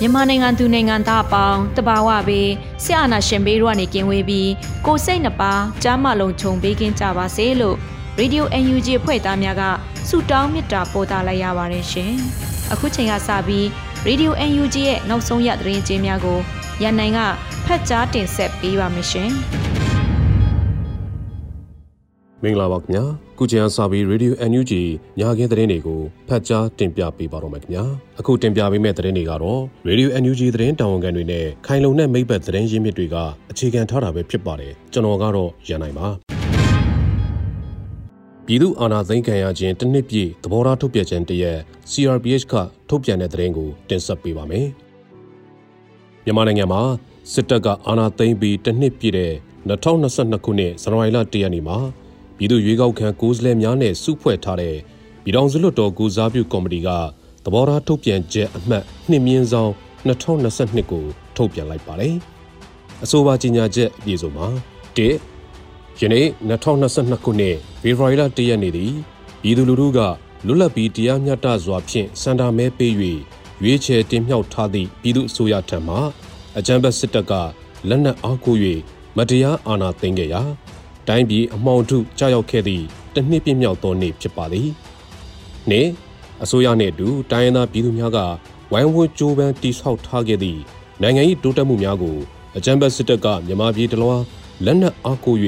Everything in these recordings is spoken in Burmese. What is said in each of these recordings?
မြန်မာနိုင်ငံသူနိုင်ငံသားအပေါင်းတဘာဝပေးဆရာနာရှင်ဘေးတို့ကနေကင်းဝေးပြီးကိုစိတ်နှပါကြားမလုံးခြုံပေးကင်းကြပါစေလို့ Radio UNG အဖွဲ့သားများကဆုတောင်းမေတ္တာပို့သလိုက်ရပါတယ်ရှင်။အခုချိန်ကစပြီး Radio UNG ရဲ့နောက်ဆုံးရသတင်းကြေးများကိုရန်နိုင်ကဖတ်ကြားတင်ဆက်ပေးပါမယ်ရှင်။ မင်္ဂလာပါခင်ဗျာခုချိန်အစပြီး Radio NUG ညခင်းသတင်းတွေကိုဖတ်ကြားတင်ပြပေးပါတော့မယ်ခင်ဗျာအခုတင်ပြပေးမယ့်သတင်းတွေကတော့ Radio NUG သတင်းတာဝန်ခံတွေနဲ့ခိုင်လုံတဲ့မိဘသတင်းရင်းမြစ်တွေကအခြေခံထားတာပဲဖြစ်ပါတယ်ကျွန်တော်ကတော့ရန်နိုင်ပါပြည်သူအာဏာသိမ်းခံရခြင်းတစ်နှစ်ပြည့်သဘောထားထုတ်ပြန်ခြင်းတရက် CRPH ကထုတ်ပြန်တဲ့သတင်းကိုတင်ဆက်ပေးပါမယ်မြန်မာနိုင်ငံမှာစစ်တပ်ကအာဏာသိမ်းပြီးတစ်နှစ်ပြည့်တဲ့2022ခုနှစ်ဇန်နဝါရီလ1ရက်နေ့မှာ ပြည်သူ့ရွေးကောက်ခံကိုယ်စားလှယ်များနဲ့စုဖွဲ့ထားတဲ့ပြည်ထောင်စုလွှတ်တော်ကိုစားပြုကော်မတီကသဘောထားထုတ်ပြန်ချက်အမှတ်နှစ်မြင့်ဆောင်2022ကိုထုတ်ပြန်လိုက်ပါတယ်။အဆိုပါကြီးညာချက်အပြည့်စုံမှာ၁ယနေ့2022ခုနှစ်ဖေဖော်ဝါရီလ1ရက်နေ့သည်ပြည်သူလူထုကလွတ်လပ်ပြီးတရားမျှတစွာဖြင့်စန္ဒာမဲပေး၍ရွေးချယ်တင်မြှောက်ထားသည့်ပြည်သူအစိုးရထံမှအကြမ်းဖက်စစ်တပ်ကလက်နက်အားကို၍မတရားအာဏာသိမ်းခဲ့ရာ တိုင်းပြည်အမှောင်ထုကြောက်ရောက်ခဲ့သည့်တစ်နှစ်ပြည့်မြောက်သောနေ့ဖြစ်ပါသည်။နေ့အစိုးရနှင့်အတူတိုင်းရင်းသားပြည်သူများကဝိုင်းဝန်းကြိုးပမ်းတိဆောက်ထားခဲ့သည့်နိုင်ငံ၏တိုးတက်မှုများကိုအကြမ်းဖက်စစ်တပ်ကမြန်မာပြည်တလွှာလက်နက်အားကို၍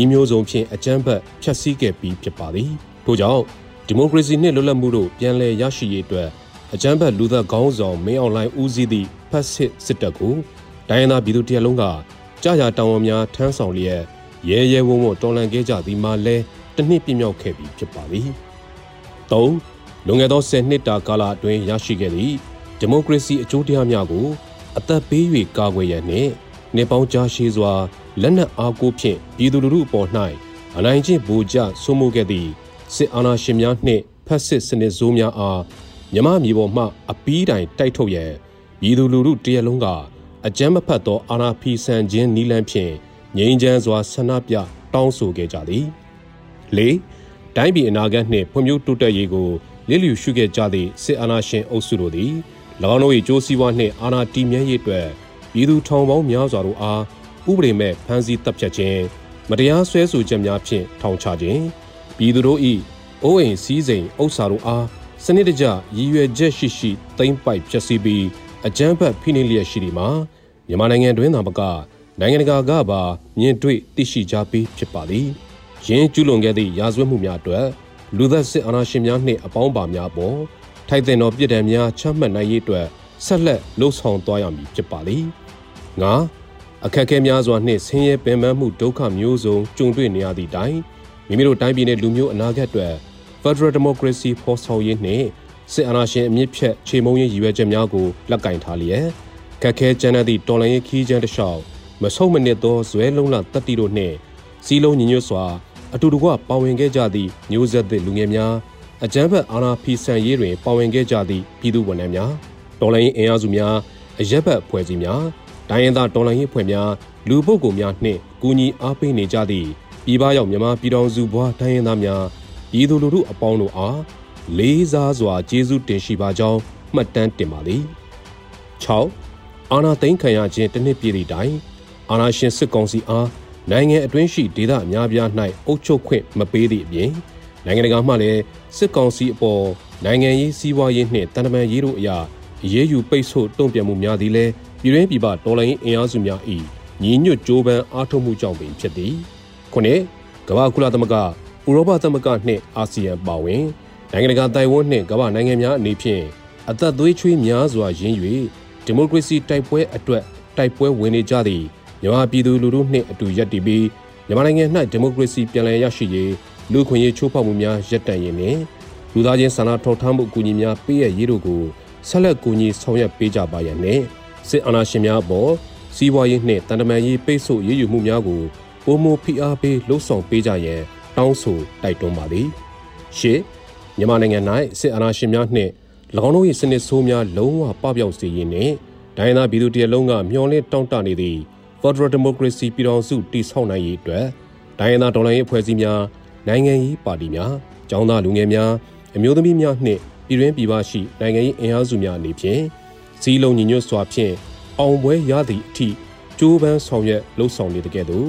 ဤမျိုးစုံဖြင့်အကြမ်းဖက်ဖျက်ဆီးခဲ့ပြီးဖြစ်ပါသည်။ထို့ကြောင့်ဒီမိုကရေစီနှင့်လွတ်လပ်မှုတို့ပြန်လည်ရရှိရေးအတွက်အကြမ်းဖက်လူသက်ခေါင်းဆောင်မင်းအောင်လှိုင်ဦးစီးသည့်ဖက်စစ်စစ်တပ်ကိုတိုင်းရင်းသားပြည်သူတရက်လုံးကကြာကြာတောင်းဝန်များထမ်းဆောင်လျက် ရဲရဲဝံ့ဝံ့တော်လှန်ခဲ့ကြသည်မှာလဲတစ်နှစ်ပြည့်မြောက်ခဲ့ပြီဖြစ်ပါသည်။၃လွန်ခဲ့သော10နှစ်တာကာလအတွင်းရရှိခဲ့သည့်ဒီမိုကရေစီအကျိုးတရားများကိုအသက်ပေး၍ကာကွယ်ရန်နှင့်နေပေါင်းကြားရှိစွာလက်နက်အားကိုဖြင့်ပြည်သူလူထုအပေါ်၌အနိုင်ကျင့်ဗိုလ်ကျဆွမှုခဲ့သည့်စစ်အာဏာရှင်များနှင့်ဖက်စစ်စနစ်ဆိုးများအားမြမမြေပေါ်မှအပီးတိုင်တိုက်ထုတ်ရန်ပြည်သူလူထုတရက်လုံးကအကြမ်းမဖက်သောအာဏာဖီဆန်ခြင်းနီလန်းဖြင့် ငြိမ်းချမ်းစွာဆန္ဒပြတောင်းဆိုခဲ့ကြသည်၄တိုင်းပြည်အနာဂတ်နှင့်ဖွံ့ဖြိုးတိုးတက်ရေးကိုလစ်လျူရှုခဲ့ကြသည့်စစ်အာဏာရှင်အုပ်စုတို့သည်၎င်းတို့၏ကြိုးစည်းဝါးနှင့်အာဏာတည်မြဲရေးအတွက်ပြည်သူထောင်ပေါင်းများစွာတို့အားဥပဒေမဲ့ဖမ်းဆီးတပ်ဖြတ်ခြင်းမတရားဆွဲဆိုချက်များဖြင့်ထောင်ချခြင်းပြည်သူတို့၏အိုးအိမ်စည်းစိမ်ဥစ္စာတို့အားစနစ်တကျရည်ရွယ်ချက်ရှိရှိသိမ့်ပိုက်ဖျက်ဆီးပြီးအကြမ်းဖက်ဖိနှိပ်လျက်ရှိသည်မှာမြန်မာနိုင်ငံတွင်သာမက နိုင်ငံတကာကပါမြင်တွေ့သိရှိကြပြီးဖြစ်ပါသည်။ယင်းကျူးလွန်ခဲ့သည့်ရာဇဝတ်မှုများအတွက်လူသက်စစ်အာဏာရှင်များနှင့်အပေါင်းပါများပေါ်ထိုက်တဲ့သောပြည်ထံများချမှတ်နိုင်ရေးအတွက်ဆက်လက်လှုံ့ဆော်သွားရမည်ဖြစ်ပါသည်။ငါအခက်အခဲများစွာနှင့်ဆင်းရဲပင်ပန်းမှုဒုက္ခမျိုးစုံကြုံတွေ့နေရသည့်တိုင်မိမိတို့တိုင်းပြည်နှင့်လူမျိုးအနာဂတ်အတွက် Federal Democracy ဖော်ဆောင်ရေးနှင့်စစ်အာဏာရှင်အမြင့်ဖြတ်ခြေမုံရေးရည်ရွယ်ချက်များကိုလက်ကင်ထားလျက်ခက်ခဲကြမ်းတဲ့သည့်တော်လှန်ရေးခီးကျန်းတစ်လျှောက် မဆုံးမနစ်သောဇွဲလုံးလတတ္တိတို့နှင့်စီးလုံးညီညွတ်စွာအတူတကွပါဝင်ခဲ့ကြသည့်မျိုးဆက်သည့်လူငယ်များအကြမ်းဖက်အာဏာဖီဆန်ရေးတွင်ပါဝင်ခဲ့ကြသည့်ပြည်သူဝန်ထမ်းများတော်လှန်ရေးအင်အားစုများအရက်ဘက်ဖွဲ့စည်းများဒိုင်းရင်သားတော်လှန်ရေးဖွဲ့များလူပုဂ္ဂိုလ်များနှင့်ကူညီအားပေးနေကြသည့်ပြည်ပရောက်မြန်မာပြည်တော်စုဘွားဒိုင်းရင်သားများပြည်သူလူထုအပေါင်းတို့အားလေးစားစွာကျေးဇူးတင်ရှိပါကြောင်းမှတ်တမ်းတင်ပါသည်6အာနာသိန်းခံရခြင်းတစ်နှစ်ပြည့်သည့်တိုင် အာဏာရှင်စစ်ကောင်စီအားနိုင်ငံအတွင်းရှိဒေသအများပြား၌အုပ်ချုပ်ခွင့်မပေးသည့်အပြင်နိုင်ငံတကာမှလည်းစစ်ကောင်စီအပေါ်နိုင်ငံရေးစီးပွားရေးနှင့်တန်တမာရေးတို့အရာအရေးယူပိတ်ဆို့တုံ့ပြန်မှုများသည်လည်းပြည်တွင်းပြည်ပတော်လှန်ရေးအင်အားစုများ၏ညီညွတ်ကြိုးပမ်းအားထုတ်မှုကြောင့်ပင်ဖြစ်သည်ခုနှစ်ကမ္ဘာကုလသမဂ္ဂဥရောပသမဂ္ဂနှင့်အာဆီယံပါဝင်နိုင်ငံတကာတိုင်ဝမ်နှင့်ကမ္ဘာနိုင်ငံများအနေဖြင့်အသက်သွေးချွေးများစွာရင်း၍ဒီမိုကရေစီတိုက်ပွဲအတွက်တိုက်ပွဲဝင်နေကြသည့် မြန်မာပြည်သူလူထုနှင့်အတူရပ်တည်ပြီးမြန်မာနိုင်ငံ၌ဒီမိုကရေစီပြန်လည်ရရှိရေးလူခွင့်ရေးချိုးဖောက်မှုများရပ်တန့်ရေးနှင့်လူသားချင်းစာနာထောက်ထားမှုအကူအညီများပေးရရေးတို့ကိုဆက်လက်ကူညီဆောင်ရွက်ပေးကြပါရန်နှင့်စစ်အာဏာရှင်များအပေါ်စီးပွားရေးနှင့်တန်တမာရေးပိတ်ဆို့ရေးယူမှုများကိုပုံမဖိအားပေးလှုံ့ဆော်ပေးကြရန်တောင်းဆိုတိုက်တွန်းပါသည်ရှေ့မြန်မာနိုင်ငံ၌စစ်အာဏာရှင်များနှင့်၎င်းတို့၏စနစ်ဆိုးများလုံးဝပပျောက်စေရေးနှင့်ဒိုင်းသားပြည်သူတရလုံးကမျှော်လင့်တောင်းတနေသည့် Federal Democracy ပြည်ထောင်စုတည်ဆောက်နိုင်ရေးအတွက်ဒိုင်းသားဒေါ်လာရေးအဖွဲ့အစည်းများနိုင်ငံရေးပါတီများကျောင်းသားလူငယ်များအမျိုးသမီးများနှင့်ပြည်တွင်းပြည်ပရှိနိုင်ငံရေးအင်အားစုများအနေဖြင့်စီးလုံးညီညွတ်စွာဖြင့်အောင်ပွဲရသည့်အထိကြိုးပမ်းဆောင်ရွက်လှုပ်ဆောင်နေတဲ့ကဲ့သို့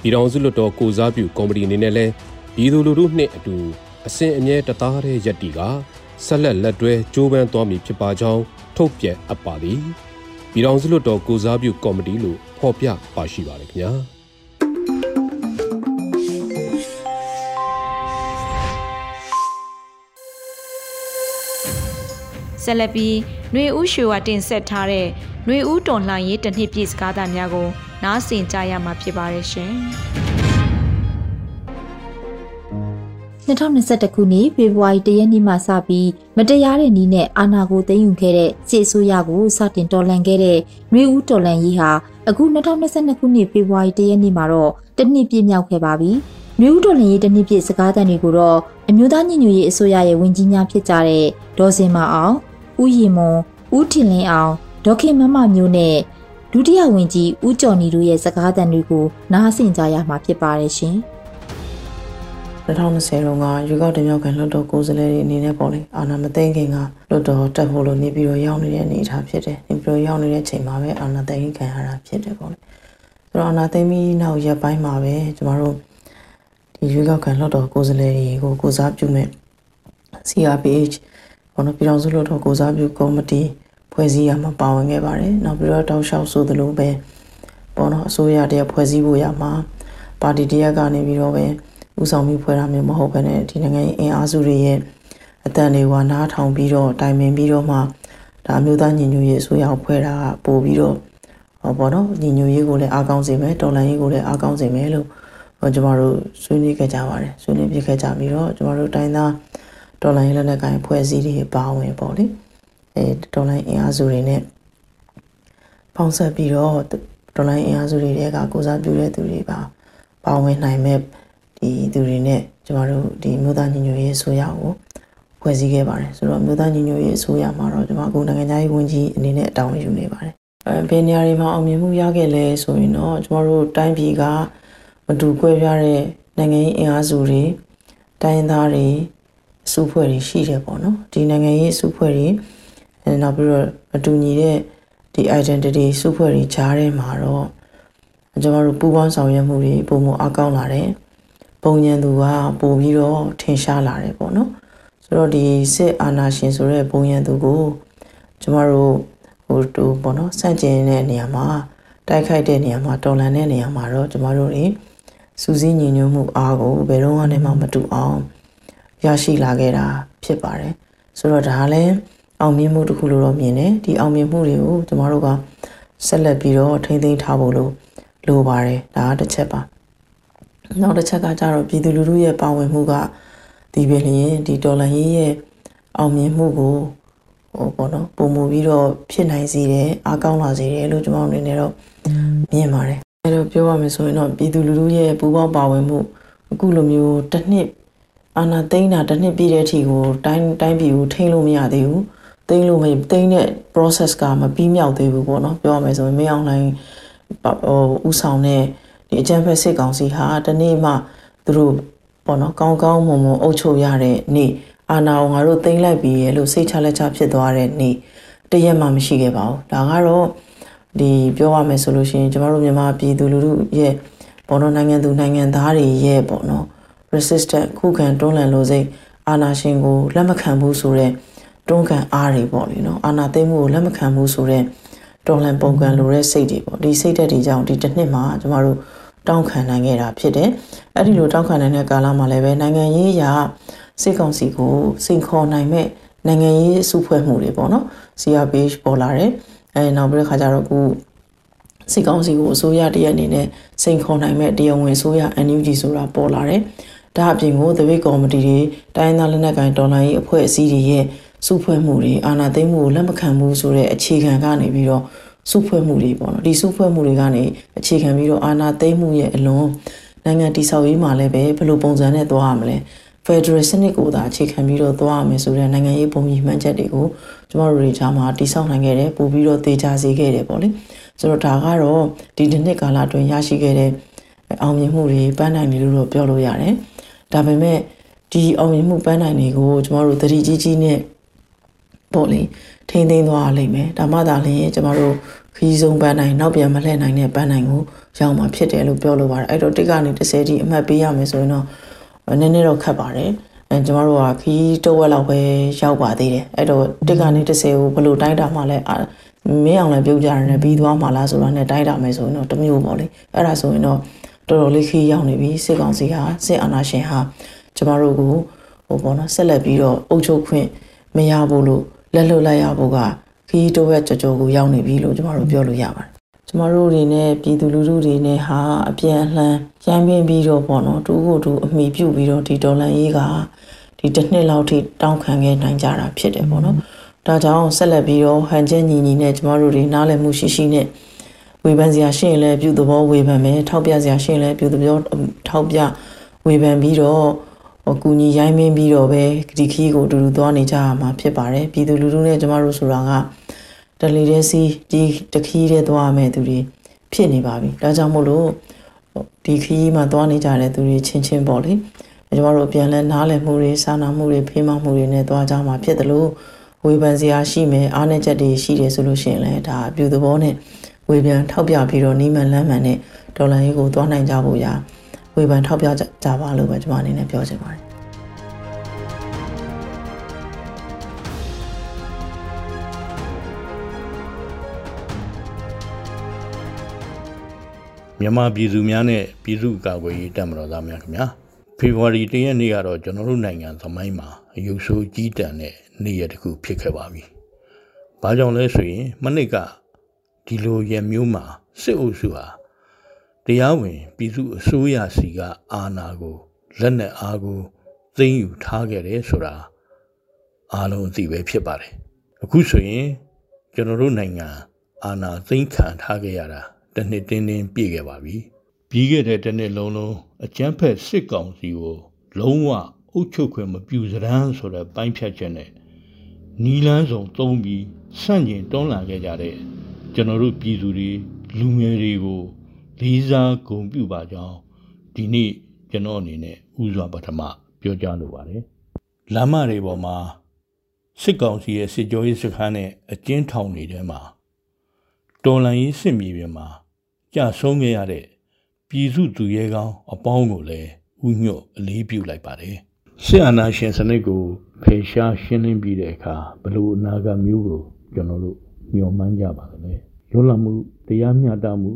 ပြည်ထောင်စုလွှတ်တော်ကိုစားပြုကော်မတီအနေနဲ့လည်းပြည်သူလူထုနှင့်အတူအစဉ်အမြဲတသားတည်းရက်တီကဆက်လက်လက်တွဲကြိုးပမ်းသွားမည်ဖြစ်ပါကြောင်းထုတ်ပြန်အပ်ပါသည် ပြည်ထောင်စုလွှတ်တော်ကိုစားပြုကော်မတီလို့ဖော်ပြပါရှိပါတယ်ခင်ဗျာဆက်လက်ပြီးຫນွေဦးရွှေဝါတင်ဆက်ထားတဲ့ຫນွေဦးတော်လှန်ရေးတစ်နှစ်ပြည့်စကားသံများကိုနားဆင်ကြရမှာဖြစ်ပါတယ်ရှင်။ 2021ခုနှစ်ဖေဖော်ဝါရီလရက်နေ့မှစပြီးမတရားတဲ့နည်းနဲ့အာဏာကိုသိမ်းယူခဲ့တဲ့စစ်အစိုးရကိုစတင်တော်လှန်ခဲ့တဲ့မျိုးဦးတော်လှန်ရေးဟာအခု2022ခုနှစ်ဖေဖော်ဝါရီလရက်နေ့မှာတော့တနှစ်ပြည့်မြောက်ခဲ့ပါပြီ။မျိုးဦးတော်လှန်ရေးတနှစ်ပြည့်စကားသံတွေကိုတော့အမျိုးသားညီညွတ်ရေးအစိုးရရဲ့ဝန်ကြီးများဖြစ်ကြတဲ့ဒေါ်စင်မအောင်၊ဦးရီမွန်၊ဦးထင်လင်းအောင်ဒေါခင်မမမျိုးနဲ့ဒုတိယဝန်ကြီးဦးကျော်နီတို့ရဲ့စကားသံတွေကိုနားဆင်ကြရမှာဖြစ်ပါတယ်ရှင်။ 2020တုန်းကရွေးကောက်တင်မြှောက်ခံလွှတ်တော်ကိုယ်စားလှယ်တွေအနေနဲ့ပေါ့လေအာဏာမသိမ်းခင်ကလွှတ်တော်တက်ဖို့လို့နေပြီးတော့ရောက်နေတဲ့အနေအထားဖြစ်တယ်။နေပြီးတော့ရောက်နေတဲ့ချိန်မှာပဲအာဏာသိမ်းခံရတာဖြစ်တယ်ပေါ့လေ။ဆိုတော့အာဏာသိမ်းပြီးနောက်ရက်ပိုင်းမှာပဲကျမတို့ဒီရွေးကောက်ခံလွှတ်တော်ကိုယ်စားလှယ်တွေကိုကိုစားပြုမဲ့ CRPH ဘောနော်ပြည်ထောင်စုလွှတ်တော်ကိုစားပြုကော်မတီဖွဲ့စည်းရမှာပါဝင်ခဲ့ပါတယ်။နောက်ပြီးတော့တောက်လျှောက်ဆိုသလိုပဲဘောနော်အစိုးရတရဖွဲ့စည်းဖို့ရမှာပါတီတရက်ကနေပြီးတော့ပဲ ဥဆောင်ပြီးဖွဲ့တာမျိုးမဟုတ်ဘဲနဲ့ဒီနိုင်ငံရေးအင်အားစုတွေရဲ့အတန်တွေကနားထောင်ပြီးတော့တိုင်ပင်ပြီးတော့မှဒါမျိုးသားညီညွတ်ရေးအစိုးရဖွဲ့တာကပို့ပြီးတော့ဟောပေါ့နော်ညီညွတ်ရေးကိုလည်းအားကောင်းစေမယ်တော်လှန်ရေးကိုလည်းအားကောင်းစေမယ်လို့ကျမတို့ဆွေးနွေးခဲ့ကြပါတယ်ဆွေးနွေးပြခဲ့ကြပြီးတော့ကျမတို့တိုင်းသားတော်လှန်ရေးလက်နက်ကိုင်ဖွဲ့စည်းတွေပါဝင်ပေါ့လေအဲတော်လှန်အင်အားစုတွေနဲ့ပေါင်းဆက်ပြီးတော့တော်လိုင်းအင်အားစုတွေကကိုစားပြုတဲ့သူတွေပါပါဝင်နိုင်မဲ့ ဒီသူတွေနဲ့ကျမတို့ဒီမြို့သားညီညွတ်ရေးအစိုးရကိုဖွဲ့စည်းခဲ့ပါတယ်ဆိုတော့မြို့သားညီညွတ်ရေးအစိုးရမှာတော့ကျမအခုနိုင်ငံသားရေးဝန်ကြီးအနေနဲ့တာဝန်ယူနေပါတယ်အဲဘယ်နေရာတွေမှာအောင်မြင်မှုရခဲ့လဲဆိုရင်တော့ကျမတို့တိုင်းပြည်ကမတူကွဲပြားတဲ့နိုင်ငံရေးအင်အားစုတွေတိုင်းသားတွေအစုဖွဲ့တွေရှိတယ်ပေါ့နော်ဒီနိုင်ငံရေးအစုဖွဲ့တွေနောက်ပြီးတော့မတူညီတဲ့ဒီ identity စုဖွဲ့တွေကြားထဲမှာတော့ကျမတို့ပူးပေါင်းဆောင်ရွက်မှုတွေပုံမအကောင်းလာတယ် ပုံညံသူကပို့ပြီးတော့ထင်ရှားလာတယ်ပေါ့နော်ဆိုတော့ဒီစစ်အာဏာရှင်ဆိုတဲ့ပုံညံသူကိုကျမတို့ဟိုတူပေါ့နော်စန့်ကျင်တဲ့နေရာမှာတိုက်ခိုက်တဲ့နေရာမှာတော်လန်တဲ့နေရာမှာတော့ကျမတို့တွေစူးစီးညီညွတ်မှုအားကိုဘယ်တော့မှမတူအောင်ရရှိလာခဲ့တာဖြစ်ပါတယ်ဆိုတော့ဒါလည်းအောင်မြင်မှုတစ်ခုလို့တော့မြင်တယ်ဒီအောင်မြင်မှုတွေကိုကျမတို့ကဆက်လက်ပြီးတော့ထိန်းသိမ်းထားဖို့လို့လိုပါတယ်ဒါကတစ်ချက်ပါ နောက်တစ်ချက်ကကြတော့ပြည်သူလူထုရဲ့ပါဝင်မှုကဒီပင်လျင်ဒီဒေါ်လာရေးရဲ့အောင်မြင်မှုကိုဟိုပေါ့နော်ပုံမူပြီးတော့ဖြစ်နိုင်စေတယ်အားကောင်းလာစေတယ်လို့ကျွန်တော်အနေနဲ့တော့မြင်ပါတယ်အဲလိုပြောရမယ်ဆိုရင်တော့ပြည်သူလူထုရဲ့ပူးပေါင်းပါဝင်မှုအခုလိုမျိုးတစ်နှစ်အာနာသိန်းတာတစ်နှစ်ပြည့်တဲ့အထိကိုတိုင်းတိုင်းပြည်ကိုထိန်းလို့မရသေးဘူးသိန်းလို့မသိန်းတဲ့ process ကမပြီးမြောက်သေးဘူးပေါ့နော်ပြောရမယ်ဆိုရင်မင်းအောင်လိုင်းဟိုဥဆောင်တဲ့ ဒီအကြံဖက်စစ်ကောင်စီဟာတနေ့မှသူတို့ပေါ့နော်ကောင်းကောင်းမွန်မွန်အုပ်ချုပ်ရတဲ့နေ့အာဏာကိုငါတို့သိမ်းလိုက်ပြီရဲ့လို့စိတ်ချလက်ချဖြစ်သွားတဲ့နေ့တရက်မှမရှိခဲ့ပါဘူးဒါကတော့ဒီပြောရမယ်ဆိုလို့ရှိရင်ကျမတို့မြန်မာပြည်သူလူထုရဲ့ပေါ့နော်နိုင်ငံသူနိုင်ငံသားတွေရဲ့ပေါ့နော် resistant ခုခံတွန်းလှန်လို့စိတ်အာနာရှင်ကိုလက်မခံဘူးဆိုတဲ့တွန်းကန်အားတွေပေါ့လေနော်အာနာသိမှုကိုလက်မခံဘူးဆိုတဲ့တော်လှန်ပုံကန်လိုတဲ့စိတ်တွေပေါ့ဒီစိတ်ဓာတ်တွေကြောင့်ဒီတစ်နှစ်မှာကျမတို့ တောင်းခံနိုင်ခဲ့တာဖြစ်တယ်အဲ့ဒီလိုတောင်းခံနိုင်တဲ့ကာလမှာလည်းပဲနိုင်ငံရေးအရာစိတ်ကောင်းစီကိုစိန်ခေါ်နိုင်မဲ့နိုင်ငံရေးစုဖွဲ့မှုတွေပေါ့နော် CRPH ပေါ်လာတယ်အဲနောက်ပြီးတဲ့ခါကျတော့အခုစိတ်ကောင်းစီကိုအစိုးရတရက်အနေနဲ့စိန်ခေါ်နိုင်မဲ့တရားဝင်အစိုးရ NUG ဆိုတာပေါ်လာတယ်ဒါအပြင်ကိုသပိတ်ကော်မတီတွေတိုင်းသားလက်နက်ကိုင်တော်လှန်ရေးအဖွဲ့အစည်းတွေရဲ့စုဖွဲ့မှုတွေအာဏာသိမ်းမှုကိုလက်မခံဘူးဆိုတဲ့အခြေခံကနေပြီးတော့ စုဖွဲ့မှုတွေပေါ့နော်ဒီစုဖွဲ့မှုတွေကနေအခြေခံပြီးတော့အာဏာသိမ်းမှုရဲ့အလွန်နိုင်ငံတည်ဆောက်ရေးမှာလည်းပဲဘယ်လိုပုံစံနဲ့သွားရမလဲ Federal စနစ်ကိုသာအခြေခံပြီးတော့သွားရမယ်ဆိုတဲ့နိုင်ငံရေးပုံရိပ်မှန်းချက်တွေကိုကျမတို့တွေကြားမှာတည်ဆောက်နိုင်ခဲ့တယ်ပို့ပြီးတော့တေချာစေခဲ့တယ်ပေါ့လေဆိုတော့ဒါကတော့ဒီတစ်နှစ်ကာလအတွင်းရရှိခဲ့တဲ့အောင်မြင်မှုတွေပန်းနိုင်တယ်လို့တော့ပြောလို့ရတယ်ဒါပေမဲ့ဒီအောင်မြင်မှုပန်းနိုင်တွေကိုကျမတို့သတိကြီးကြီးနဲ့ပေါ့လေ ထိမ့်သိမ်းသွားလိမ့်မယ်ဒါမှသာလျှင်ကျမတို့ခီးဆုံးပန်းနိုင်နောက်ပြန်မလှည့်နိုင်တဲ့ပန်းနိုင်ကိုရောက်မှာဖြစ်တယ်လို့ပြောလို့ပါတယ်အဲ့တော့တစ်ကနေ30ထိအမှတ်ပေးရမယ်ဆိုရင်တော့နည်းနည်းတော့ခက်ပါတယ်အဲကျမတို့ကခီးတဝက်လောက်ပဲရောက်ပါသေးတယ်အဲ့တော့တစ်ကနေ30ကိုဘယ်လိုတိုင်းတာမှလဲမင်းအောင်လည်းပြုတ်ကြရတယ်ပြီးသွားမှလားဆိုတာနဲ့တိုင်းတာမယ်ဆိုရင်တော့တမျိုးပေါ့လေအဲ့ဒါဆိုရင်တော့တော်တော်လေးခီးရောက်နေပြီစစ်ကောင်စီဟာစစ်အာဏာရှင်ဟာကျမတို့ကိုဟိုပေါ့နော်ဆက်လက်ပြီးတော့အုပ်ချုပ်ခွင့်မရဘူးလို့ လက်လွတ်လိုက်ရဖို့ကခီးတိုးဝက်ကြော်ကြော်ကိုရောက်နေပြီလို့ကျမတို့ပြောလို့ရပါတယ်ကျမတို့တွေနဲ့ပြည်သူလူထုတွေနဲ့ဟာအပြန်အလှန်ရမ်းပင်းပြီးတော့ပေါ့နော်တူကိုတူအမိပြုတ်ပြီးတော့ဒီဒေါ်လာရေးကဒီတစ်နှစ်လောက်ထိတောင်းခံခဲ့နိုင်ကြတာဖြစ်တယ်ပေါ့နော်ဒါကြောင့်ဆက်လက်ပြီးတော့ဟန်ချက်ညီညီနဲ့ကျမတို့တွေနားလည်မှုရှိရှိနဲ့ဝေဖန်စရာရှိရင်လည်းပြုသဘောဝေဖန်မယ်ထောက်ပြစရာရှိရင်လည်းပြုသဘောထောက်ပြဝေဖန်ပြီးတော့ ဟိုကူညီရိုင်းမင်းပြီးတော့ပဲဒီခီးကိုအတူတူသွားနေကြရမှာဖြစ်ပါတယ်ပြည်သူလူထုနဲ့ကျမတို့ဆိုတာကတလီတဲ့စီဒီတခီးတဲ့သွားမယ်သူတွေဖြစ်နေပါပြီဒါကြောင့်မို့လို့ဒီခီးမှာသွားနေကြတဲ့သူတွေချင်းချင်းပေါ့လေကျမတို့ပြန်လဲနားလည်မှုတွေစာနာမှုတွေဖေးမမှုတွေနဲ့သွားကြမှာဖြစ်တယ်လို့ဝေဖန်စရာရှိမယ်အားနည်းချက်တွေရှိတယ်ဆိုလို့ရှိရင်လည်းဒါအပြုသဘောနဲ့ဝေပြန်ထောက်ပြပြီးတော့နီးမှန်လမ်းမှန်နဲ့ဒေါ်လာရေးကိုသွားနိုင်ကြဖို့ရာ ဝေဖန်ထောက်ပြကြပါလို့ပဲကျွန်မအနေနဲ့ပြောချင်ပါတယ်မြန်မာပြည်သူများနဲ့ပြည်သူ့ကာကွယ်ရေးတပ်မတော်သားများခင်ဗျာဖေဖော်ဝါရီ၁ရက်နေ့ကတော့ကျွန်တော်တို့နိုင်ငံသမိုင်းမှာအယုဆိုးကြီးတန်တဲ့နေ့ရက်တစ်ခုဖြစ်ခဲ့ပါပြီ။ဘာကြောင့်လဲဆိုရင်မနစ်ကဒီလိုရမျိုးမှာစစ်အုပ်စုဟာ တရားဝင်ပြည်သူအစိုးရစီကအာဏာကိုလက်နက်အားကိုသိမ်းယူထားခဲ့တယ်ဆိုတာအားလုံးအသိပဲဖြစ်ပါတယ်အခုဆိုရင်ကျွန်တော်တို့နိုင်ငံအာဏာသိမ်းခံထားခဲ့ရတာတစ်နှစ်တင်းတင်းပြည့်ခဲ့ပါပြီပြီးခဲ့တဲ့တစ်နှစ်လုံးလုံးအကြမ်းဖက်စစ်ကောင်စီကိုလုံးဝအုပ်ချုပ်ခွင့်မပြုစရန်ဆိုတဲ့ပိုင်းဖြတ်ချက်နဲ့နီလန်းဆောင်သုံးပြီးဆန့်ကျင်တွန်းလှန်ခဲ့ကြတဲ့ကျွန်တော်တို့ပြည်သူတွေလူငယ်တွေကို လေးစားဂုဏ်ပြုပါကြောင်းဒီနေ့ကျွန်တော်အနေနဲ့ဥစွာပထမပြောကြားလိုပါတယ်။လမ်းမတွေပေါ်မှာစစ်ကောင်စီရဲ့စစ်ကြောရေးစခန်းနဲ့အကျဉ်းထောင်တွေထဲမှာတော်လန်ရေးစစ်မြေပြင်မှာကြာဆုံးခဲ့ရတဲ့ပြည်စုသူရဲကောင်းအပေါင်းကိုလည်းဥညွတ်အလေးပြုလိုက်ပါတယ်။စစ်အာဏာရှင်စနစ်ကိုဖယ်ရှားရှင်းလင်းပြီးတဲ့အခါဘလို့အနာဂတ်မျိုးကိုကျွန်တော်တို့မျှော်မှန်းကြပါလဲ။လွတ်လပ်မှုတရားမျှတမှု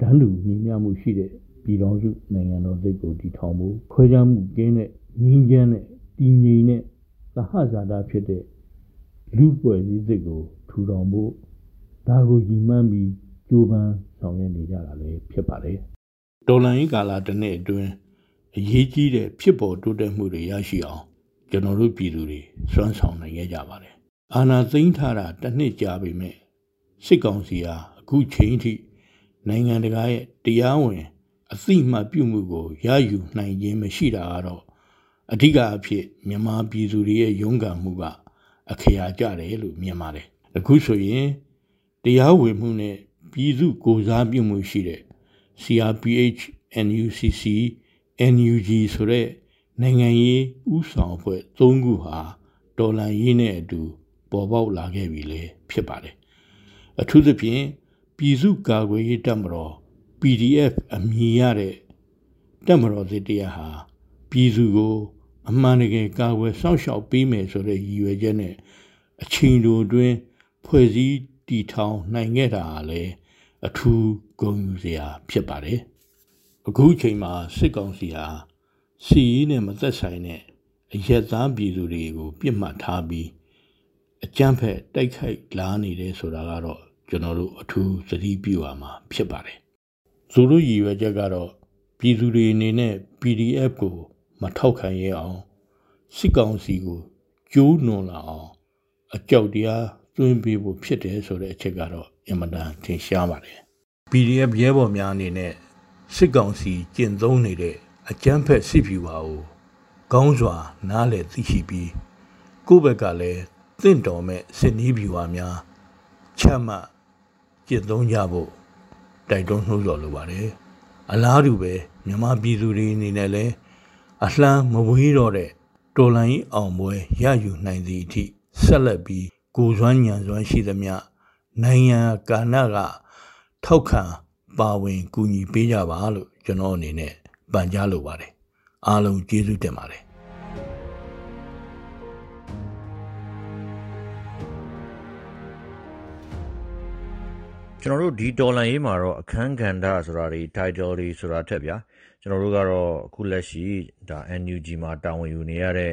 တန်းတူညီမျှမှုရှိတဲ့ပြည်တော်စုနိုင်ငံတော်စိတ်ကိုတည်ထောင်ဖို့ခွဲခြားမှုကင်းတဲ့ငြိမ်းချမ်းတဲ့တည်ငြိမ်တဲ့သဟဇာတာဖြစ်တဲ့လူပွဲစည်းစိတ်ကိုထူထောင်ဖို့ဒါကိုရည်မှန်းပြီးကြိုးပမ်းဆောင်ရွက်နေကြတာလည်းဖြစ်ပါတယ်။ဒေါ်လာရင်းကာလာတစ်နှစ်အတွင်းအရေးကြီးတဲ့ဖြစ်ပေါ်တိုးတက်မှုတွေရရှိအောင်ကျွန်တော်တို့ပြည်သူတွေစွမ်းဆောင်နိုင်ခဲ့ကြပါတယ်။အာဏာသိမ်းထားတာတစ်နှစ်ကြာပြီမဲ့စစ်ကောင်စီဟာအခုချိန်ထိ နိုင်ငံတကာရဲ့တရားဝင်အသိမှတ်ပြုမှုကိုရယူနိုင်ခြင်းမရှိတာကတော့အဓိကအဖြစ်မြန်မာပြည်သူတွေရဲ့ရုန်းကန်မှုကအခရာကြတယ်လို့မြင်ပါတယ်အခုဆိုရင်တရားဝင်မှုနဲ့ပြည်သူကိုစားပြုမှုရှိတဲ့ CRPH NUCC NUG ဆိုတဲ့နိုင်ငံရေးဥဆောင်အဖွဲ့၃ခုဟာဒေါ်လာရင်းနဲ့အတူပေါ်ပေါက်လာခဲ့ပြီလေဖြစ်ပါတယ်အထူးသဖြင့် ပြည်စုကာကွယ်ရေးတပ်မတော် PDF အမည်ရတဲ့တပ်မတော်စစ်တရားဟာပြည်သူကို အမှန်တကယ်ကာကွယ်စောင့်ရှောက်ပေးမယ်ဆိုတဲ့ရည်ရွယ်ချက်နဲ့အချိန်တိုအတွင်းဖွဲ့စည်းတည်ထောင်နိုင်ခဲ့တာလည်းအထူးဂုဏ်ယူစရာဖြစ်ပါတယ်အခုချိန်မှာစစ်ကောင်စီဟာစီးနဲ့မသက်ဆိုင်တဲ့အရက်သားပြည်သူတွေကို ပြစ်မှတ်ထားပြီးအကြမ်းဖက်တိုက်ခိုက်လာနေတယ်ဆိုတာကတော့ ကျွန်တော်တို့အထူးသတိပြုရမှာဖြစ်ပါတယ်။သူတို့ရည်ရွယ်ချက်ကတော့ပြည်သူတွေအနေနဲ့ PDF ကို မထောက်ခံရအောင်စစ်ကောင်စီကိုကျိုးနွန်လာအောင်အကြောက်တရားသွင်းပေးဖို့ဖြစ်တယ်ဆိုတဲ့အချက်ကတော့အင်မတန်ထင်ရှားပါတယ်။ PDF ရဲဘော်များအနေနဲ့စစ်ကောင်စီကျင့်သုံးနေတဲ့အကြမ်းဖက်စစ်ဖြူပါကိုကောင်းစွာ နားလည်သိရှိပြီးကိုယ့်ဘက်ကလည်းတင့်တော်မဲ့စစ်နီးဖြူပါများချမှတ် ကျင့်သုံးကြဖို့တိုက်တွန်းနှိုးဆော်လိုပါတယ်အလားတူပဲမြန်မာပြည်သူတွေအနေနဲ့လည်းအလှမ်းမဝေးတော့တဲ့တော်လိုင်းအောင်ပွဲရယူနိုင်သည့်အထိဆက်လက်ပြီးကိုစွမ်းညံစွမ်းရှိသမျှနိုင်ငံကာဏကထောက်ခံပါဝင်ကူညီပေးကြပါလို့ကျွန်တော်အနေနဲ့ပန်ကြားလိုပါတယ်အားလုံးကျေးဇူးတင်ပါတယ် ကျွန်တော်တို့ ဒီဒေါ်လာရေးမှာတော့ အခန်းကဏ္ဍဆိုတာတွေ title တွေဆိုတာထက်ဗျာ ကျွန်တော်တို့ကတော့ အခုလက်ရှိဒါ NUG မှာ တာဝန်ယူနေရတဲ့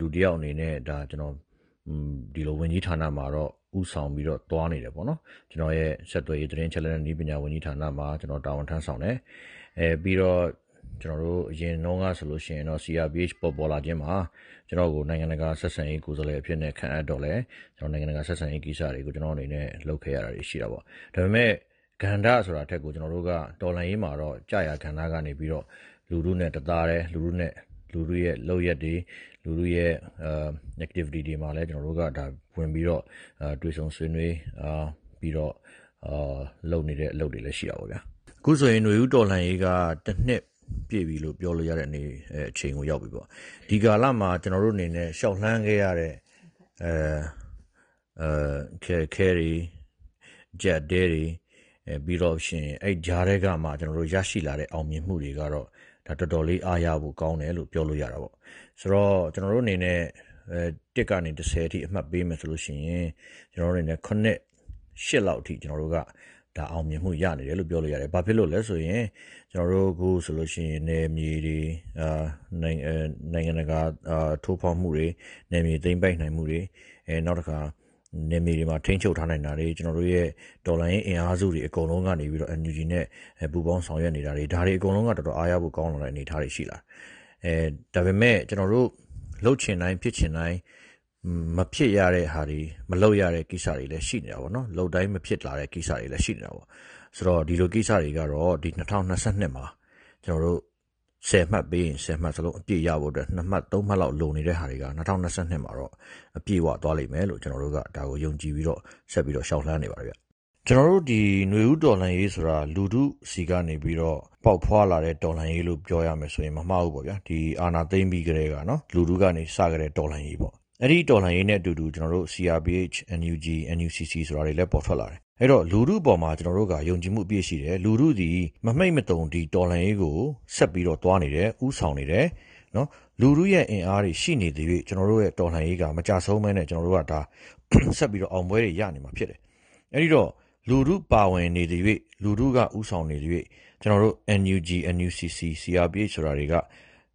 လူတယောက်အနေနဲ့ဒါကျွန်တော်ဒီလိုဝင်ကြီးဌာနမှာတော့ဥဆောင်ပြီးတော့တွားနေတယ်ပေါ့နော် ကျွန်တော်ရဲ့ ဆက်သွယ်ရေး သတင်းချက်လက်နဲ့ဤပညာဝန်ကြီးဌာနမှာကျွန်တော်တာဝန်ထမ်းဆောင်တယ်အဲပြီးတော့ ကျွန်တော်တို့အရင်တော့ကဆိုလို့ရှိရင်တော့ CRPH ပေါ်ပေါ်လာခြင်းမှာကျွန်တော်ကိုနိုင်ငံတကာဆက်ဆံရေးကိုယ်စားလှယ်အဖြစ်နဲ့ခန့်အပ်တော့လဲကျွန်တော်နိုင်ငံတကာဆက်ဆံရေးကိစ္စတွေကိုကျွန်တော်အနေနဲ့လုပ်ခဲ့ရတာရှိတာပေါ့ဒါပေမဲ့ကန္ဓာဆိုတာထက်ကိုကျွန်တော်တို့ကတော်လန်ရေးမှာတော့ကြာရကန္ဓာကနေပြီးတော့လူလူနဲ့တသားတယ်လူလူနဲ့လူလူရဲ့လောက်ရက်တွေလူလူရဲ့ activity တွေမှာလည်းကျွန်တော်တို့ကဒါဝင်ပြီးတော့တွေ့ဆုံဆွေးနွေးပြီးတော့လုပ်နေတဲ့အလုပ်တွေလည်းရှိတာပေါ့ဗျာအခုဆိုရင်ຫນွေဦးတော်လှန်ရေးကတစ်နှစ် ပြည့်ပြီလို့ပြောလို့ရတဲ့အနေအချိန်ကိုရောက်ပြီပေါ့ဒီကာလမှာကျွန်တော်တို့အနေနဲ့ရှောက်လှမ်းခဲ့ရတဲ့အဲအဲခဲခဲတွေဂျက်ဒဲတွေအဲပြီးတော့ရှင်အဲ့ဂျားတွေကမှကျွန်တော်တို့ရရှိလာတဲ့အောင်မြင်မှုတွေကတော့ဒါတော်တော်လေးအားရဖို့ကောင်းတယ်လို့ပြောလို့ရတာပေါ့ဆိုတော့ကျွန်တော်တို့အနေနဲ့အဲတစ်ကနေ30အထိအမှတ်ပေးမယ်ဆိုလို့ရှိရင်ကျွန်တော်တို့အနေနဲ့9 8လောက်အထိကျွန်တော်တို့ကဒါအောင်မြင်မှုရနေတယ်လို့ပြောလို့ရတယ်။ဘာဖြစ်လို့လဲဆိုရင် ကျွန်တော်တို့အခုဆိုလို့ရှိရင်နယ်မြေတွေအာနိုင်ငံနိုင်ငံတကာအာထိုးဖောက်မှုတွေနယ်မြေသိမ်းပိုက်နိုင်မှုတွေအဲနောက်တစ်ခါနယ်မြေတွေမှာထိန်းချုပ်ထားနိုင်တာတွေကျွန်တော်တို့ရဲ့ဒေါ်လာရင်းအင်အားစုတွေအကုန်လုံးကနေပြီးတော့ NUG နဲ့ပူးပေါင်းဆောင်ရွက်နေတာတွေဒါတွေအကုန်လုံးကတော်တော်အားရဖို့ကောင်းလာတဲ့အနေအထားတွေရှိလာအဲဒါပေမဲ့ကျွန်တော်တို့လှုပ်ချင်တိုင်းဖြစ်ချင်တိုင်းမဖြစ်ရတဲ့ဟာတွေမလုပ်ရတဲ့ကိစ္စတွေလည်းရှိနေတာပေါ့နော်လှုပ်တိုင်းမဖြစ်လာတဲ့ကိစ္စတွေလည်းရှိနေတာပေါ့ ဆိုတော့ဒီလိုကိစ္စတွေကတော့ဒီ2022မှာကျွန်တော်တို့10မှတ်ပေးရင်10မှတ်စလုံးအပြည့်ရဖို့အတွက်2မှတ်3မှတ်လောက်လိုနေတဲ့ဟာတွေက2022မှာတော့အပြည့်ဝသွားလိမ့်မယ်လို့ကျွန်တော်တို့ကဒါကိုယုံကြည်ပြီးတော့ဆက်ပြီးတော့ရှောက်လှမ်းနေပါဗျကျွန်တော်တို့ဒီຫນွေဦးတော်လှန်ရေးဆိုတာလူထုစီကနေပြီးတော့ပေါက်ဖွာလာတဲ့တော်လှန်ရေးလို့ပြောရမယ်ဆိုရင်မမှားဘူးပေါ့ဗျာဒီအာနာသိမ့်ပြီးကြတဲ့ကနော်လူထုကနေစကြတဲ့တော်လှန်ရေးပေါ့အဲ့ဒီတော်လှန်ရေးနဲ့အတူတူကျွန်တော်တို့ CRPH NUG NUCC ဆိုတာတွေလည်းပေါ်ထွက်လာတယ် အဲ့တော့ လူထုပေါ်မှာ ကျွန်တော်တို့က ယုံကြည်မှု အပြည့်ရှိတယ် လူထုဒီမမိတ်မတုံဒီတော်လှန်ရေးကို ဆက်ပြီးတော့တွားနေတယ်ဥဆောင်နေတယ်နော်လူထုရဲ့ အင်အားတွေ ရှိနေသေး၍ကျွန်တော်တို့ရဲ့ တော်လှန်ရေးက မကြဆုံးမဲနဲ့ ကျွန်တော်တို့ကဒါဆက်ပြီးတော့ အောင်ပွဲတွေ ရနေမှာ ဖြစ်တယ် အဲ့ဒီတော့ လူထုပါဝင်နေသေး၍လူထုကဥဆောင်နေသေး၍ကျွန်တော်တို့ NUG NUCC CRPH ဆိုတာတွေက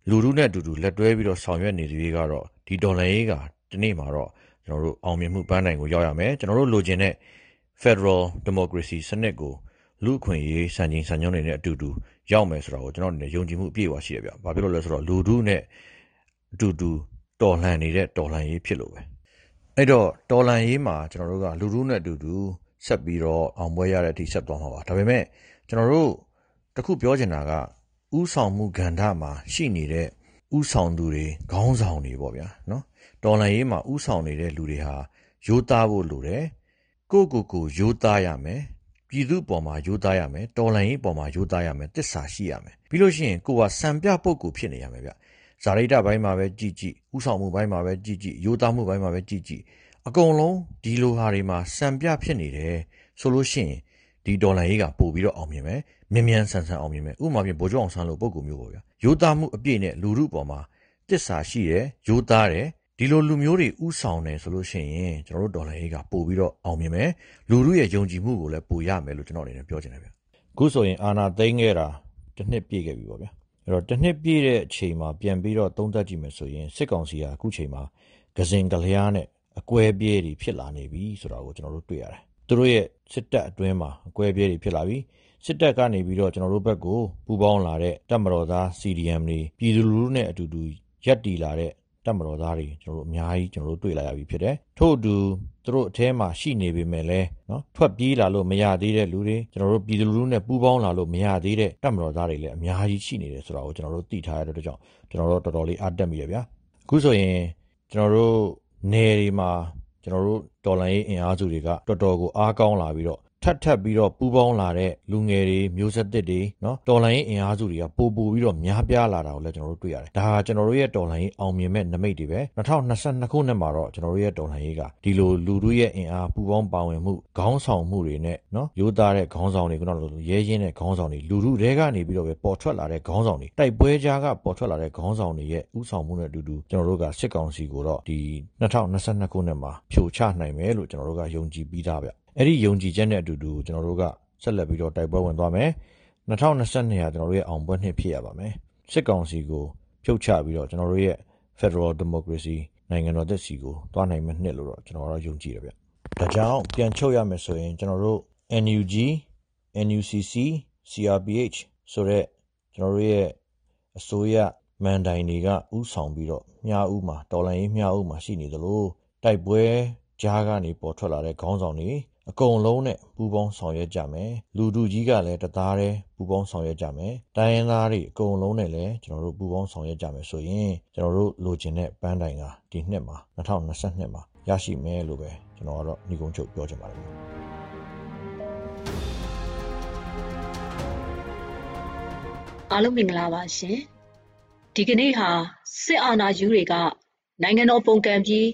လူထုနဲ့အတူတူ လက်တွဲပြီးတော့ ဆောင်ရွက်နေသေး၍ကတော့ ဒီဒေါ်လာရေးကဒီနေ့မှာတော့ကျွန်တော်တို့အောင်မြင်မှုပန်းတိုင်ကို ရောက်ရမယ် ကျွန်တော်တို့ လိုချင်တဲ့ Federal Democracy စနစ်ကိုလူအခွင့်အရေးစံချိန်စံညွှန်းတွေနဲ့အတူတူရောက်မယ်ဆိုတာကိုကျွန်တော်တို့ယုံကြည်မှုအပြည့်အဝရှိရပြ။ဘာဖြစ်လို့လဲဆိုတော့လူထုနဲ့အတူတူတော်လှန်နေတဲ့တော်လှန်ရေးဖြစ်လို့ပဲ။အဲ့တော့တော်လှန်ရေးမှာကျွန်တော်တို့ကလူထုနဲ့အတူတူဆက်ပြီးတော့အောင်ပွဲရတဲ့အထိဆက်သွားမှာပါ။ဒါပေမဲ့ကျွန်တော်တို့တခုပြောချင်တာကဥဆောင်မှုကဏ္ဍမှာရှိနေတဲ့ဥဆောင်သူတွေခေါင်းဆောင်တွေပေါ့ဗျာနော်တော်လန်ရေးမှာဥဆောင်နေတဲ့လူတွေဟာရိုးသားဖို့လိုတယ် ကိုကိုကိုရိုးသားရမယ်ပြည်သူပေါ်မှာရိုးသားရမယ်တော်လန်ရေးပေါ်မှာရိုးသားရမယ်တစ္ဆာရှိရမယ်ပြီးလို့ရှိရင်ကိုကစံပြပုတ်ကိုဖြစ်နေရမယ်ဗျဇာရိတဘိုင်းမှာပဲကြည်ကြည်ဥဆောင်မှုဘိုင်းမှာပဲကြည်ကြည်ရိုးသားမှုဘိုင်းမှာပဲကြည်ကြည်အကုန်လုံးဒီလိုဟာတွေမှာစံပြဖြစ်နေတယ်ဆိုလို့ရှိရင်ဒီဒေါ်လာရေးကပို့ပြီးတော့အောင်မြင်မယ်မြန်မြန်ဆန်ဆန်အောင်မြင်မယ်ဥပမာဖြင့်ဗိုလ်ချုပ်အောင်ဆန်းလိုပုံကူမျိုးပေါ့ဗျာရိုးသားမှုအပြည့်နဲ့လူမှုပေါ်မှာတစ္ဆာရှိတယ်ရိုးသားတယ် ဒီလိုလူမျိုးတွေဥဆောင်တယ်ဆိုလို့ရှိရင် ကျွန်တော်တို့ဒေါ်လာရေးက ပို့ပြီးတော့ အောင်မြင်မယ် လူမှုရဲ့ ယုံကြည်မှုကိုလည်း ပိုရမယ်လို့ ကျွန်တော်အနေနဲ့ ပြောချင်တယ်ဗျ အခုဆိုရင် အာနာသိန်းခဲ့တာတစ်နှစ်ပြည့်ခဲ့ပြီပေါ့ဗျာ အဲ့တော့တစ်နှစ်ပြည့်တဲ့အချိန်မှာ ပြန်ပြီးတော့ သုံးသပ်ကြည့်မယ်ဆိုရင် စစ်ကောင်စီကအခုချိန်မှာ ကစင်ကလျားနဲ့ အကွဲပြဲတွေ ဖြစ်လာနေပြီဆိုတာကို ကျွန်တော်တို့တွေ့ရတယ် သူတို့ရဲ့ စစ်တပ်အတွင်းမှာ အကွဲပြဲတွေ ဖြစ်လာပြီ စစ်တပ်ကနေပြီးတော့ ကျွန်တော်တို့ဘက်ကို ပူးပေါင်းလာတဲ့ တပ်မတော်သား CDM တွေ ပြည်သူလူထုနဲ့အတူတူရက်တီလာတဲ့ တပ်မတော်သားတွေကျွန်တော်တို့အများကြီးကျွန်တော်တို့တွေ့လာရပြီဖြစ်တယ်ထို့အတူသူတို့အထဲမှာရှိနေပေမဲ့လည်းနော်ထွက်ပြေးလာလို့မရသေးတဲ့လူတွေကျွန်တော်တို့ပြည်သူလူထုနဲ့ပူးပေါင်းလာလို့မရသေးတဲ့တပ်မတော်သားတွေလည်းအများကြီးရှိနေတယ်ဆိုတာကိုကျွန်တော်တို့သိထားရတဲ့အတွက်ကြောင့်ကျွန်တော်တို့တော်တော်လေးအားတက်မိရဗျာအခုဆိုရင်ကျွန်တော်တို့နယ်တွေမှာကျွန်တော်တို့တော်လိုင်းရေးအင်အားစုတွေကတော်တော်ကိုအားကောင်းလာပြီးတော့ ထပ်ထပ်ပြီးတော့ပူးပေါင်းလာတဲ့လူငယ်တွေမျိုးဆက်သစ်တွေနော်တော်လိုင်းရေးအင်အားစုတွေကပိုပိုပြီးတော့များပြားလာတာကိုလည်းကျွန်တော်တို့တွေ့ရတယ်။ဒါဟာကျွန်တော်တို့ရဲ့တော်လိုင်းရေးအောင်မြင်မဲ့နမိတ်တွေပဲ2022ခုနှစ်မှာတော့ကျွန်တော်တို့ရဲ့တော်လိုင်းရေးကဒီလိုလူတို့ရဲ့အင်အားပူးပေါင်းပါဝင်မှုခေါင်းဆောင်မှုတွေနဲ့နော်ရိုးသားတဲ့ခေါင်းဆောင်တွေကတော့ရဲရင်းတဲ့ခေါင်းဆောင်တွေလူတို့တွေကနေပြီးတော့ပဲပေါ်ထွက်လာတဲ့ခေါင်းဆောင်တွေတိုက်ပွဲကြားကပေါ်ထွက်လာတဲ့ခေါင်းဆောင်တွေရဲ့ဥဆောင်မှုနဲ့အတူတူကျွန်တော်တို့ကစစ်ကောင်စီကိုတော့ဒီ2022ခုနှစ်မှာဖြိုချနိုင်မယ်လို့ကျွန်တော်တို့ကယုံကြည်ပြီးသားဗျ အဲ့ဒီယုံကြည်ချက်နဲ့အတူတူကျွန်တော်တို့ကဆက်လက်ပြီးတော့တိုက်ပွဲဝင်သွားမယ်2022ဟာကျွန်တော်တို့ရဲ့အောင်ပွဲနှစ်ဖြစ်ရပါမယ်စစ်ကောင်စီကိုဖြုတ်ချပြီးတော့ကျွန်တော်တို့ရဲ့ Federal Democracy နိုင်ငံတော်သက်စီကိုတွားနိုင်မယ့်နှစ်လို့တော့ကျွန်တော်တို့ယုံကြည်တယ်ဗျဒါကြောင့်ပြန်ချုပ်ရမယ်ဆိုရင်ကျွန်တော်တို့ NUG NUCC CRPH ဆိုတဲ့ကျွန်တော်တို့ရဲ့အစိုးရမန်တိုင်တွေကဥဆောင်ပြီးတော့မြားဥမှာတော်လိုင်းရေးမြားဥမှာရှိနေသလိုတိုက်ပွဲကြားကနေပေါ်ထွက်လာတဲ့ခေါင်းဆောင်တွေ အကုန်လုံးနဲ့ ပူးပေါင်းဆောင်ရွက်ကြမယ် လူတူကြီးကလည်း တသားတည်း ပူးပေါင်းဆောင်ရွက်ကြမယ် တိုင်းရင်းသားတွေ အကုန်လုံးနဲ့လည်း ကျွန်တော်တို့ ပူးပေါင်းဆောင်ရွက်ကြမယ်ဆိုရင် ကျွန်တော်တို့ လိုချင်တဲ့ ပန်းတိုင်ကဒီနှစ်မှာ2022မှာ ရရှိမယ်လို့ပဲ ကျွန်တော်ကတော့ညီကုန်းချုပ် ပြောချင်ပါတယ် အားလုံးမင်္ဂလာပါရှင် ဒီကနေ့ဟာ စစ်အာဏာယူတွေက နိုင်ငံတော်ပုံကံပြီး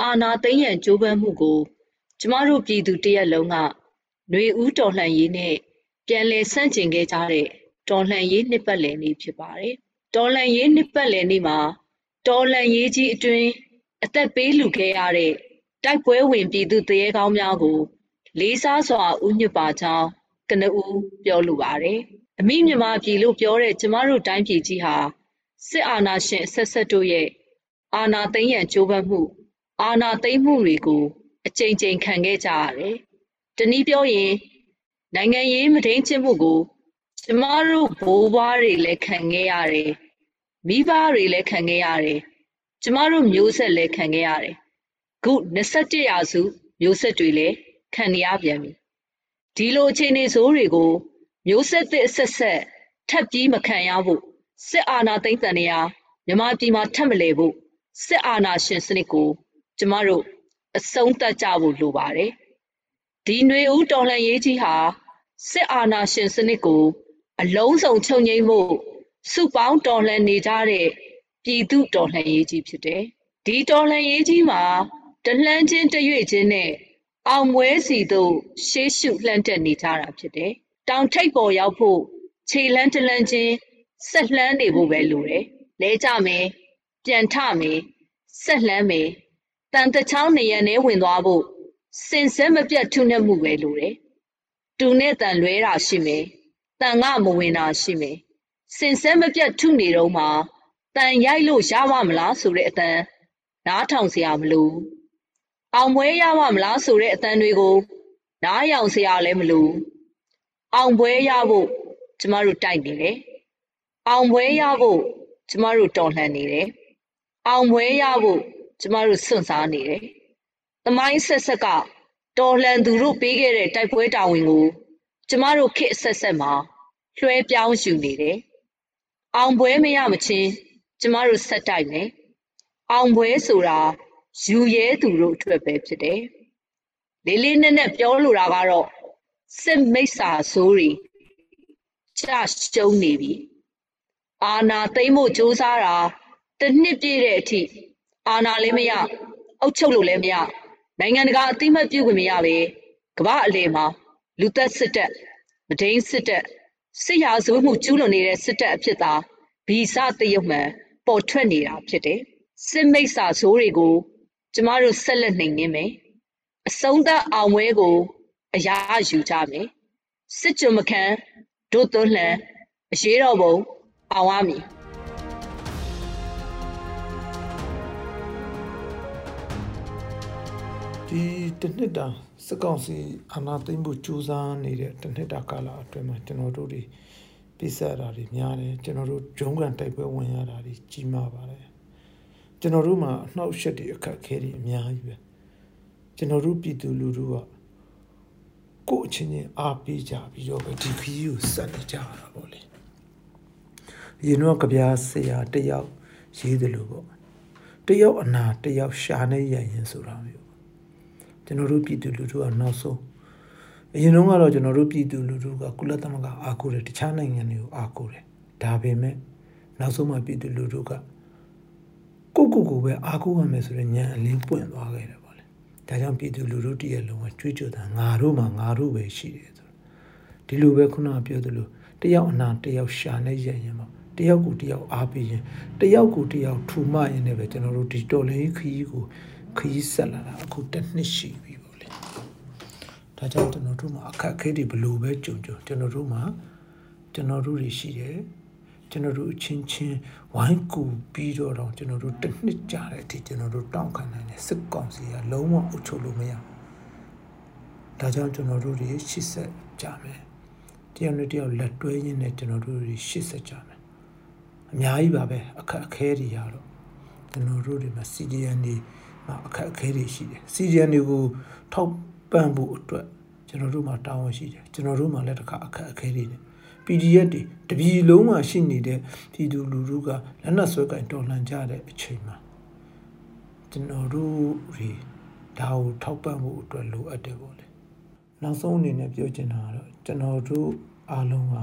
အာဏာသိမ်းရန် ကြိုးပမ်းမှုကို ကျမတို့ပြည်သူတရက်လုံးကຫນွေဦးတော်လှန်ရေးနဲ့ပြန်လည်ဆန့်ကျင်ခဲ့ကြတဲ့တော်လှန်ရေးနှစ်ပတ်လည်နေ့ဖြစ်ပါတယ်။တော်လှန်ရေးနှစ်ပတ်လည်နေ့မှာတော်လှန်ရေးကြီးအတွင်းအသက်ပေးလူခဲ့ရတဲ့တိုက်ပွဲဝင်ပြည်သူတရေကောင်းများကို လေးစားစွာဥညွတ်ပါကြောင်းကနဦးပြောလိုပါတယ်။အမိမြန်မာပြည်လို့ပြောတဲ့ကျမတို့တိုင်းပြည်ကြီးဟာစစ်အာဏာရှင်အဆက်ဆက်တို့ရဲ့အာဏာသိမ်းရန်ကြိုးပမ်းမှု အာဏာသိမ်းမှုတွေကို အကြိမ်ကြိမ်ခံခဲ့ကြရတယ်။တနည်းပြောရင်နိုင်ငံရေးမထိန်ချင်းမှုကိုကျမတို့ဘိုးဘွားတွေလည်းခံခဲ့ရတယ်။မိဘတွေလည်းခံခဲ့ရတယ်။ကျမတို့မျိုးဆက်လည်းခံခဲ့ရတယ်။ခု21ရာစုမျိုးဆက်တွေလည်းခံရပြန်ပြီ။ဒီလိုအခြေအနေဆိုးတွေကိုမျိုးဆက်သစ်အဆက်ဆက်ထပ်ပြီးမခံရဖို့စစ်အာဏာသိမ်းတန်ရာမြမပြည်မှာထပ်မလဲဖို့စစ်အာဏာရှင်စနစ်ကို ကျမတို့ အဆုံးသတ်ကြဖို့လိုပါတယ်။ဒီຫນွေဦးတော်လှန်ရေးကြီးဟာစစ်အာဏာရှင်စနစ်ကို အလုံးစုံချုပ်ငြိမ်းဖို့စုပေါင်းတော်လှန်နေကြတဲ့ပြည်သူတော်လှန်ရေးကြီးဖြစ်တယ်။ဒီတော်လှန်ရေးကြီးမှာတလှမ်းချင်းတရွေ့ချင်းနဲ့အောင်ပွဲစီသို့ရှေးရှုလှမ်းတက်နေကြတာဖြစ်တယ်။တောင်ထိပ်ပေါ်ရောက်ဖို့ခြေလန်းတလန်းချင်းဆက်လှမ်းနေဖို့ပဲလိုတယ်။လဲကြမယ်၊ပြန်ထမယ်၊ဆက်လှမ်းမယ် တန်တချောင်းနေရနဲ့ဝင်သွားဖို့စင်စဲမပြတ်ထုနှက်မှုပဲလိုတယ်။တူနဲ့တန်လွဲတာရှိမယ်။တန်ကမဝင်တာရှိမယ်။စင်စဲမပြတ်ထုနေတော့မှတန်ရိုက်လို့ရပါမလားဆိုတဲ့အတန်နားထောင်စရာမလို။အောင်ပွဲရပါမလားဆိုတဲ့အတန်တွေကိုနားယောင်စရာလည်းမလို။အောင်ပွဲရဖို့ကျမတို့တိုက်နေတယ်။အောင်ပွဲရဖို့ကျမတို့တော်လှန်နေတယ်။အောင်ပွဲရဖို့ ကျမတို့စွန့်စားနေတယ်။သမိုင်းဆက်ဆက်ကတော်လှန်သူတို့ပေးခဲ့တဲ့တိုက်ပွဲတာဝန်ကိုကျမတို့ခေတ်အဆက်ဆက်မှာလွှဲပြောင်းယူနေတယ်။အောင်ပွဲမရမချင်းကျမတို့ဆက်တိုက်မယ်။အောင်ပွဲဆိုတာယူရဲသူတို့အတွက်ပဲဖြစ်တယ်။လေးလေးနက်နက်ပြောလိုတာကတော့စစ်မိတ်ဆာဆိုးတွေကြရှုံးနေပြီ။အာနာသိမ့်ဖို့စ조사တာတစ်နှစ်ပြည့်တဲ့အထိ အာဏာလည်းမရအုပ်ချုပ်လို့လည်းမရနိုင်ငံတကာအသိမှတ်ပြုခွင့်မရပဲကမ္ဘာအလယ်မှာလူသက်စစ်တပ်မဒိန်စစ်တပ်စစ်ရာဇဝတ်မှုကျူးလွန်နေတဲ့စစ်တပ်အဖြစ်သာဗီဇတရုတ်မှန်ပေါ်ထွက်နေတာဖြစ်တယ်စစ်မိတ်ဆာဆိုးတွေကိုကျမတို့ဆက်လက်နှိမ်နင်းမယ်အဆုံးသတ်အောင်ပွဲကိုအရာယူကြမယ်စစ်ကြုံမခံဒုသွန်းလှန်အရေးတော်ပုံအောင်ရမည် ဒီတနှစ်တာစကောင်းစီအာနာသိမ့်ဖို့ကြိုးစားနေတဲ့တနှစ်တာကာလအတွင်းမှာကျွန်တော်တို့တွေပြစ်ဆက်တာတွေများတယ်ကျွန်တော်တို့ဂျုံကန်တိုက်ပွဲဝင်ရတာတွေကြီးမားပါတယ်ကျွန်တော်တို့မှာအနှောက်အယှက်တွေအခက်အခဲတွေအများကြီးပဲကျွန်တော်တို့ပြည်သူလူထုကကိုယ့်အချင်းချင်းအားပေးကြပြီးတော့ပဲဒီခီးကိုစက်နေကြတာပေါ့လေရင်တော့ကြပြားဆရာတယောက်ရေးတယ်လို့ပေါ့တယောက်အနာတယောက်ရှာနေရရင်ဆိုတာမျိုး ကျွန်တော်တို့ပြည်သူလူထုကနောက်ဆုံးအရင်တော့ကတော့ကျွန်တော်တို့ပြည်သူလူထုကကုလသမဂ္ဂအားကိုးတယ်တခြားနိုင်ငံတွေကိုအားကိုးတယ်ဒါပေမဲ့နောက်ဆုံးမှပြည်သူလူထုကကိုကိုကိုပဲအားကိုးရမယ်ဆိုတဲ့ဉာဏ်အလင်းပွင့်သွားခဲ့တယ်ပေါ့လေဒါကြောင့်ပြည်သူလူထုတည်းရဲ့လုံးဝကြွေးကြော်တာငါတို့မှငါတို့ပဲရှိတယ်ဆိုဒီလိုပဲခုနကပြောသလိုတယောက်အနာတယောက်ရှာနေရရင်ပေါ့တယောက်ကိုတယောက်အားပေးရင်တယောက်ကိုတယောက်ထူမရင်လည်းပဲကျွန်တော်တို့ဒီတော်လေးခရီးကို ခရီးဆက်လာတာအခုတစ်နှစ်ရှိပြီပေါ့လေဒါကြောင့်ကျွန်တော်တို့မှာအခက်အခဲတွေဘလို့ပဲကြုံကြုံကျွန်တော်တို့မှာကျွန်တော်တို့တွေရှိတယ်ကျွန်တော်တို့အချင်းချင်းဝိုင်းကူပြီးတော့တော့ကျွန်တော်တို့တစ်နှစ်ကြာတဲ့အထိကျွန်တော်တို့တောင်းခံနိုင်တယ်စစ်ကောင်စီကလုံးဝအုပ်ချုပ်လို့မရဒါကြောင့်ကျွန်တော်တို့တွေရှစ်ဆက်ကြမယ်တယောက်နဲ့တယောက်လက်တွဲရင်းနဲ့ကျွန်တော်တို့တွေရှစ်ဆက်ကြမယ်အများကြီးပါပဲအခက်အခဲတွေရတော့ကျွန်တော်တို့တွေမှာ CDN တွေမှာ အခက်အခဲတွေရှိတယ် CDN တွေကိုထောက်ပံ့ဖို့အတွက်ကျွန်တော်တို့မှာတာဝန်ရှိတယ်ကျွန်တော်တို့မှာလည်းတစ်ခါအခက်အခဲတွေနဲ့ PDF တွေတပြည်လုံးမှာရှိနေတဲ့ပြည်သူလူထုကလက်နက်ဆွဲကင်တော်လှန်ကြတဲ့အချိန်မှာကျွန်တော်တို့တွေဒါကိုထောက်ပံ့ဖို့အတွက်လိုအပ်တယ်ပေါ့လေနောက်ဆုံးအနေနဲ့ပြောချင်တာကတော့ကျွန်တော်တို့အားလုံးက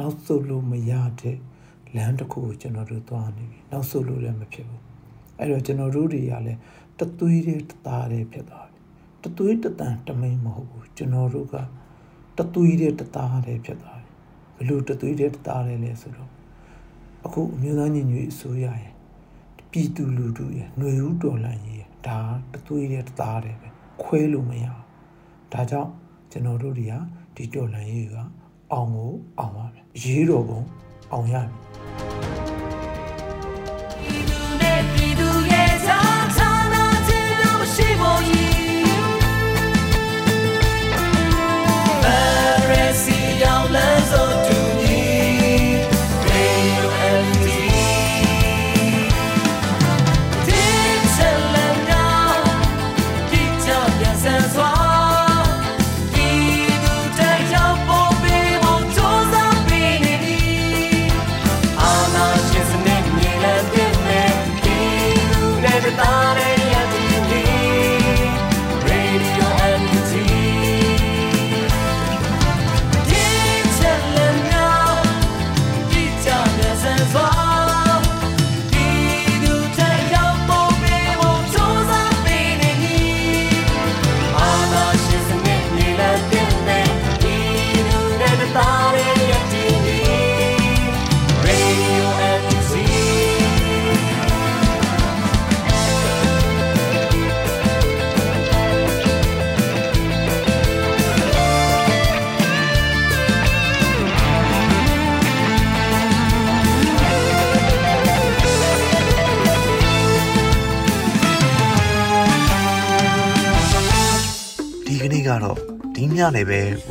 နောက်ဆုတ်လို့မရတဲ့လမ်းတစ်ခုကိုကျွန်တော်တို့သွားနေပြီနောက်ဆုတ်လို့လည်းမဖြစ်ဘူးအဲ့တော့ကျွန်တော်တို့တွေကလည်း တသွေးတွေတသားတွေဖြစ်သွားပြီတသွေးတတန်တမိန်မဟုတ်ဘူးကျွန်တော်တို့ကတသွေးတွေတသားတွေဖြစ်သွားပြီဘလို့တသွေးတွေတသားတွေလဲဆိုတော့အခုအမျိုးသားညီညွတ်ရေးအစိုးရရဲ့ပြည်သူလူထုရဲ့ຫນွေဦးတော်လှန်ရေးရဲ့ဒါတသွေးတွေတသားတွေပဲခွဲလို့မရဘူးဒါကြောင့်ကျွန်တော်တို့တွေကဒီတော်လှန်ရေးကအောင်ကိုအောင်ပါမယ်ရေးတော်ပုံအောင်ရမယ်